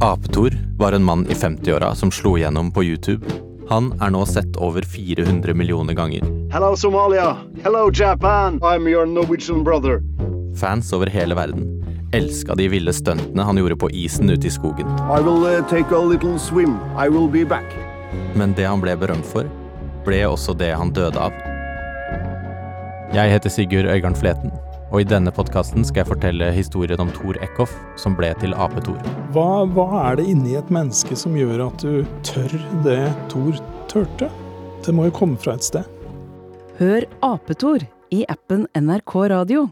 Apetor var en mann i 50-åra som slo gjennom på YouTube. Han er nå sett over 400 millioner ganger. Hello, Somalia. Hello, Japan. I'm your Norwegian brother. Fans over hele verden elska de ville stuntene han gjorde på isen ute i skogen. I will uh, take a little swim. I will be back. Men det han ble berømt for, ble også det han døde av. Jeg heter Sigurd Øygarden Fleten, og i denne podkasten skal jeg fortelle historien om Thor Eckhoff, som ble til Ape-Thor. Hva, hva er det inni et menneske som gjør at du tør det Thor tørte? Det må jo komme fra et sted. Hør Ape-Thor i appen NRK Radio.